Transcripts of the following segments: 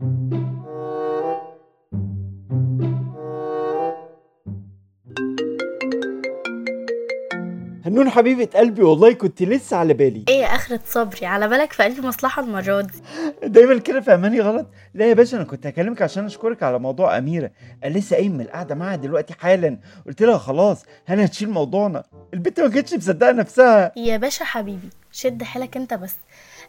هنون حبيبة قلبي والله كنت لسه على بالي. إيه يا أخرة صبري على بالك في قلبي مصلحة المرة دي. دايما كده فهماني غلط. لا يا باشا أنا كنت هكلمك عشان أشكرك على موضوع أميرة. أنا لسه قايم من القعدة معاها دلوقتي حالا. قلت لها خلاص هنا هتشيل موضوعنا؟ البنت ما كانتش مصدقة نفسها. يا باشا حبيبي شد حيلك انت بس.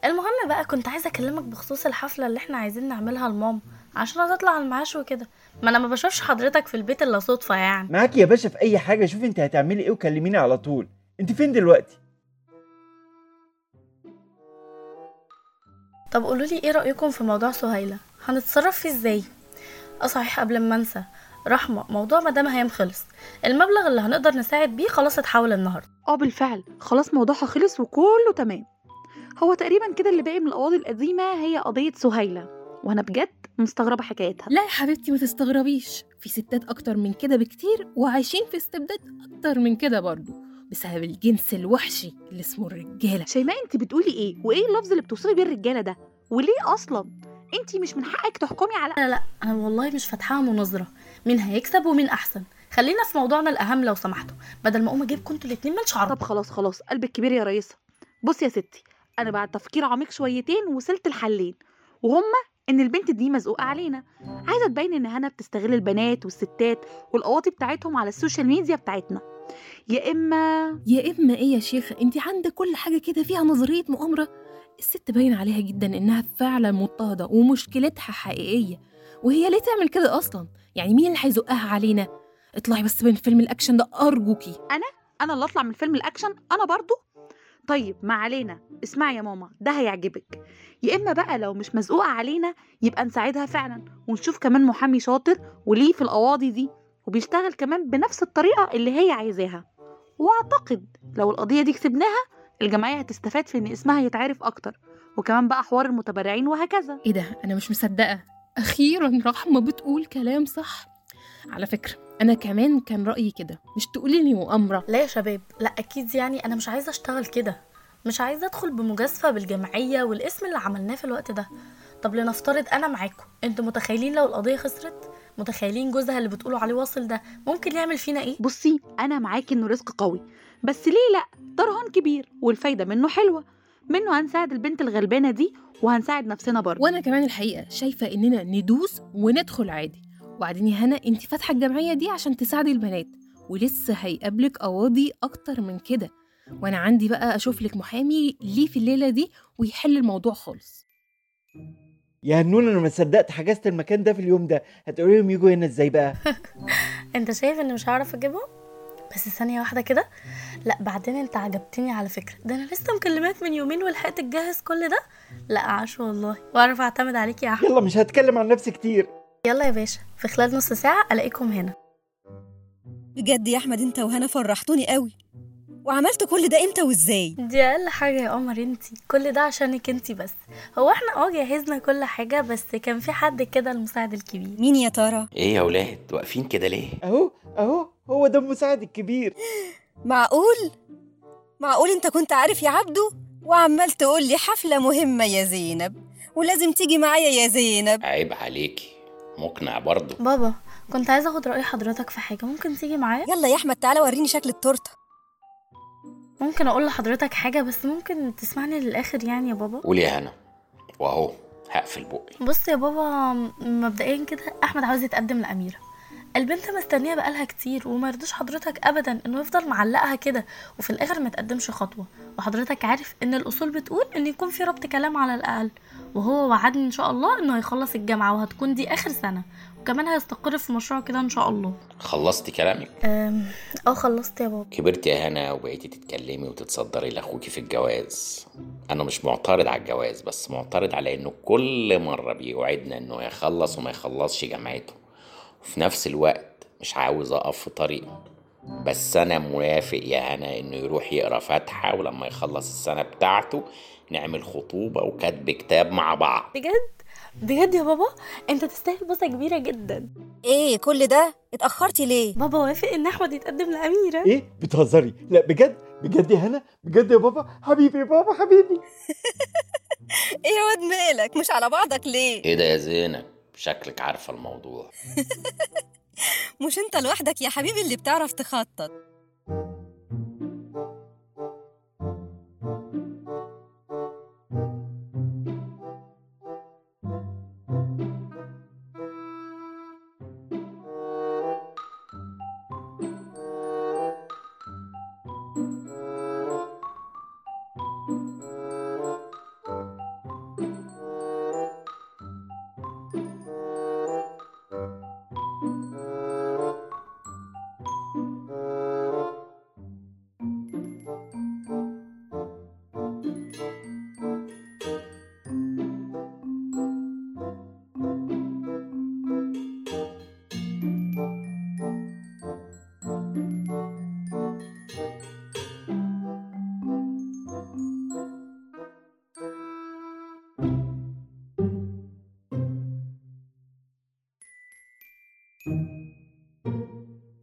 المهم بقى كنت عايزة أكلمك بخصوص الحفلة اللي إحنا عايزين نعملها لماما عشان هتطلع على المعاش وكده. ما أنا ما بشوفش حضرتك في البيت إلا صدفة يعني. معاكي يا باشا في أي حاجة. شوفي انت هتعملي إيه وكلميني على طول. انت فين دلوقتي؟ طب قولوا لي إيه رأيكم في موضوع سهيلة؟ هنتصرف فيه إزاي؟ أه صحيح قبل ما أنسى. رحمة موضوع مدام هيام خلص. المبلغ اللي هنقدر نساعد بيه خلاص اتحول النهاردة. آه بالفعل. خلاص موضوعها خلص وكله تمام. هو تقريبا كده اللي باقي من القواضي القديمة هي قضية سهيلة. وأنا بجد مستغربة حكايتها. لا يا حبيبتي ما تستغربيش. في ستات أكتر من كده بكتير وعايشين في استبداد أكتر من كده برضو بسبب الجنس الوحشي اللي اسمه الرجالة. شيماء انت بتقولي إيه؟ وإيه اللفظ اللي بتوصفي بيه الرجالة ده؟ وليه أصلا؟ انت مش من حقك تحكمي على لا لا أنا والله مش فاتحاها مناظرة. مين هيكسب ومين أحسن؟ خلينا في موضوعنا الأهم لو سمحتوا. بدل ما أقوم اجيبكم أنتوا الاتنين من شعركم طب خلاص خلاص. قلبك كبير يا ريسة. بصي يا ستي أنا بعد تفكير عميق شويتين وصلت لحلين وهما إن البنت دي مزقوقة علينا. عايزة تبين إننا بنستغل البنات والستات والقواطي بتاعتهم على ال social media بتاعتنا. يا إما يا إما إيه يا شيخه انت عندك كل حاجة كده فيها نظرية مؤامرة؟ الست باين عليها جدا إنها فعلا مضطهدة ومشكلتها حقيقية وهي ليه تعمل كده أصلا؟ يعني مين اللي هيزقها علينا؟ اطلعي بس من فيلم الأكشن ده أرجوكي. أنا اللي أطلع من فيلم الأكشن؟ أنا برضو؟ طيب ما علينا اسمعي يا ماما ده هيعجبك. يا إما بقى لو مش مزقوقة علينا يبقى نساعدها فعلا ونشوف كمان محامي شاطر وليه في القواضي دي وبيشتغل كمان بنفس الطريقة اللي هي عايزاها. وأعتقد لو القضية دي كسبناها الجمعية هتستفاد في إن اسمها يتعرف أكتر وكمان بقى حوار المتبرعين وهكذا. إيه ده؟ أنا مش مصدقة. أخيرا رحمة بتقول كلام صح. على فكرة أنا كمان كان رأيي كده. مش تقولي لي مؤامرة. لا يا شباب لا أكيد يعني أنا مش عايزة أشتغل كده. مش عايزة أدخل بمجازفة بالجمعية والاسم اللي عملناه في الوقت ده. طب لنفترض أنا معاكم. أنتوا متخيلين لو القضية خسرت؟ متخيلين جوزها اللي بتقولوا عليه واصل ده ممكن يعمل فينا إيه؟ بصي أنا معاكي إنه رزق قوي. بس ليه لأ؟ ده رهان كبير والفايدة منه حلوة. منه هنساعد البنت الغلبانة دي وهنساعد نفسنا برضه. وأنا كمان الحقيقة شايفة إننا ندوس وندخل عادي. وبعدين يا هنا انت فاتحة الجمعية دي عشان تساعدي البنات. ولسه هيقابلك قواضي أكتر من كده. وأنا عندي بقى أشوف لك محامي ليه في الليلة دي ويحل الموضوع خالص. يا هنون أنا ما صدقت حجزت المكان ده في اليوم ده. هتقولي لهم يجوا هنا إزاي بقى؟ أنت شايف ان مش هعرف أجيبهم؟ بس ثانية واحدة كده. لا بعدين انت عجبتني على فكرة. ده أنا لسه مكلماك من يومين ولحقت تجهز كل ده؟ لا عاش والله. وأعرف أعتمد عليك يا أحمد. يلا مش هتكلم عن نفسي كتير. يلا يا باشا. في خلال نص ساعة ألاقيكم هنا. بجد يا أحمد أنت وهنا فرحتوني قوي. وعملت كل ده إمتى وإزاي؟ دي أقل حاجة يا قمر انتي كل ده عشانك انتي بس. هو إحنا آه جهزنا كل حاجة بس كان في حد كده المساعد الكبير. مين يا ترى؟ إيه يا ولاد؟ واقفين كده ليه؟ أهو أهو. هو ده المساعد الكبير. معقول؟ معقول انت كنت عارف يا عبدو؟ وعمال تقول لي حفلة مهمة يا زينب ولازم تيجي معايا يا زينب. عيب عليكي مقنع برضه. بابا كنت عايزة أخد رأي حضرتك في حاجة ممكن تيجي معايا؟ يلا يا أحمد تعالى وريني شكل التورتة. ممكن أقول لحضرتك حاجة بس ممكن تسمعني للآخر يعني يا بابا؟ قول يا هنا وأهو هقفل بقي. بص يا بابا مبدئيا كده أحمد عاوز يتقدم لأميرة. البنت مستنية بقالها كتير وما يرضيش حضرتك ابدا إنه يفضل معلقها كده وفي الآخر ما تقدمش خطوة. وحضرتك عارف إن الأصول بتقول إن يكون في ربط كلام على الأقل وهو وعدني إن شاء الله إنه هيخلص الجامعة وهتكون دي آخر سنة وكمان هيستقر في مشروع كده إن شاء الله. خلصتي كلامك؟ آه خلصت يا بابا. كبرت يا هنا وبقيتي تتكلمي وتتصدري لأخوكي في الجواز. أنا مش معترض على الجواز بس معترض على إنه كل مرة بيوعدنا إنه يخلص وما يخلصش جامعته. وفي نفس الوقت مش عاوز أقف في طريقه. بس أنا موافق يا هنا إنه يروح يقرأ فاتحة ولما يخلص السنة بتاعته نعمل خطوبة وكتب كتاب مع بعض. بجد؟ بجد يا بابا؟ أنت تستاهل بوسة كبيرة جدا. إيه كل ده؟ اتأخرتي ليه؟ بابا وافق إن أحمد يتقدم لأميرة. إيه؟ بتهزري؟ لا بجد؟ بجد يا هنا بجد يا بابا؟ حبيبي يا بابا حبيبي. إيه يا واد مالك؟ مش على بعضك ليه؟ إيه ده يا زينب؟ شكلك عارفة الموضوع. مش انت لوحدك يا حبيبي اللي بتعرف تخطط.